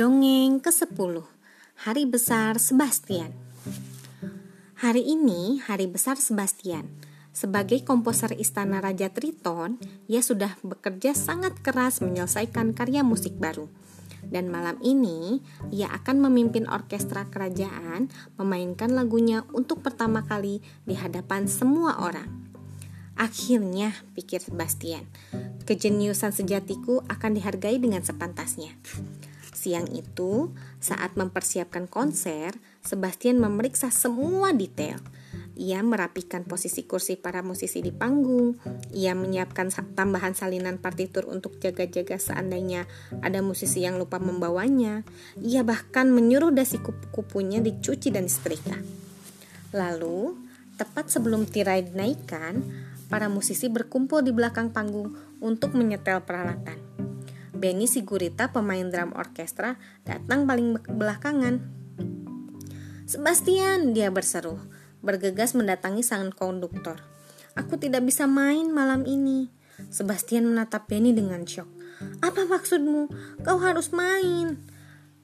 Dongeng ke-10 Hari Besar Sebastian. Hari ini hari besar Sebastian. Sebagai komposer istana Raja Triton Ia sudah bekerja sangat keras menyelesaikan karya musik baru. Dan malam ini ia akan memimpin orkestra kerajaan Memainkan lagunya untuk pertama kali di hadapan semua orang. Akhirnya, pikir Sebastian, kejeniusan sejatiku akan dihargai dengan sepantasnya. Siang itu, saat mempersiapkan konser, Sebastian memeriksa semua detail. Ia merapikan posisi kursi para musisi di panggung. Ia menyiapkan tambahan salinan partitur untuk jaga-jaga seandainya ada musisi yang lupa membawanya. Ia bahkan menyuruh dasi kupu-kupunya dicuci dan disetrika. Lalu, tepat sebelum tirai dinaikkan, para musisi berkumpul di belakang panggung untuk menyetel peralatan. Benny Sigurita, pemain drum orkestra, datang paling belakangan. Sebastian, dia berseru, bergegas mendatangi sang konduktor. Aku tidak bisa main malam ini. Sebastian menatap Benny dengan syok. Apa maksudmu? Kau harus main.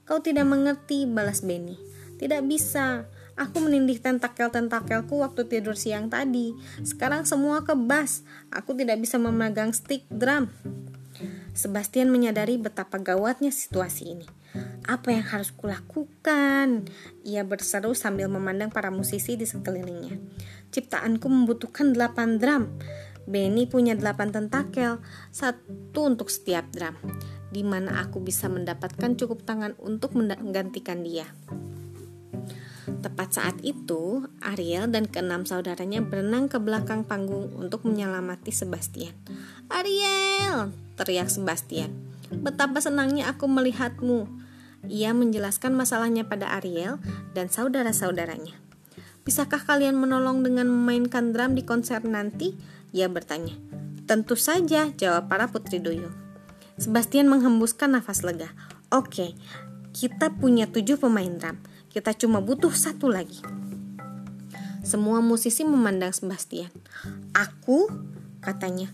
Kau tidak mengerti, balas Benny. Tidak bisa. Aku menindih tentakel-tentakelku waktu tidur siang tadi. Sekarang semua kebas. Aku tidak bisa memegang stick drum. Sebastian menyadari betapa gawatnya situasi ini. Apa yang harus kulakukan? Ia berseru sambil memandang para musisi di sekelilingnya. Ciptaanku membutuhkan delapan drum. Benny punya delapan tentakel, satu untuk setiap drum. Di mana aku bisa mendapatkan cukup tangan untuk menggantikan dia. Tepat saat itu, Ariel dan keenam saudaranya berenang ke belakang panggung untuk menyelamati Sebastian. Ariel, teriak Sebastian. Betapa senangnya aku melihatmu. Ia menjelaskan masalahnya pada Ariel dan saudara-saudaranya. Bisakah kalian menolong dengan memainkan drum di konser nanti? Ia bertanya. Tentu saja, jawab para putri duyung. Sebastian menghembuskan nafas lega. Oke, kita punya tujuh pemain drum. Kita cuma butuh satu lagi. Semua musisi memandang Sebastian. Aku, katanya,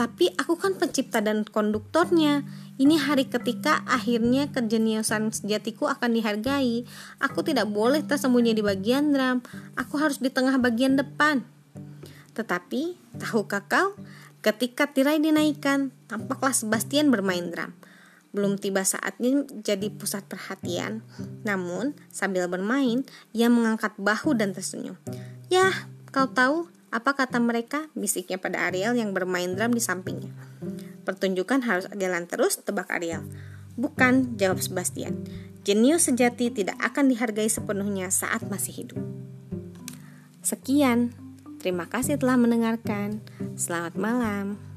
tapi aku kan pencipta dan konduktornya. Ini hari ketika akhirnya kejeniusan sejatiku akan dihargai. Aku tidak boleh tersembunyi di bagian drum. Aku harus di tengah bagian depan. Tetapi, tahukah kau, ketika tirai dinaikkan, tampaklah Sebastian bermain drum. Belum tiba saatnya jadi pusat perhatian. Namun, sambil bermain, ia mengangkat bahu dan tersenyum. Yah, kau tahu, apa kata mereka? Bisiknya pada Ariel yang bermain drum di sampingnya. Pertunjukan harus jalan terus, tebak Ariel. Bukan, jawab Sebastian. Jenius sejati tidak akan dihargai sepenuhnya saat masih hidup. Sekian, terima kasih telah mendengarkan. Selamat malam.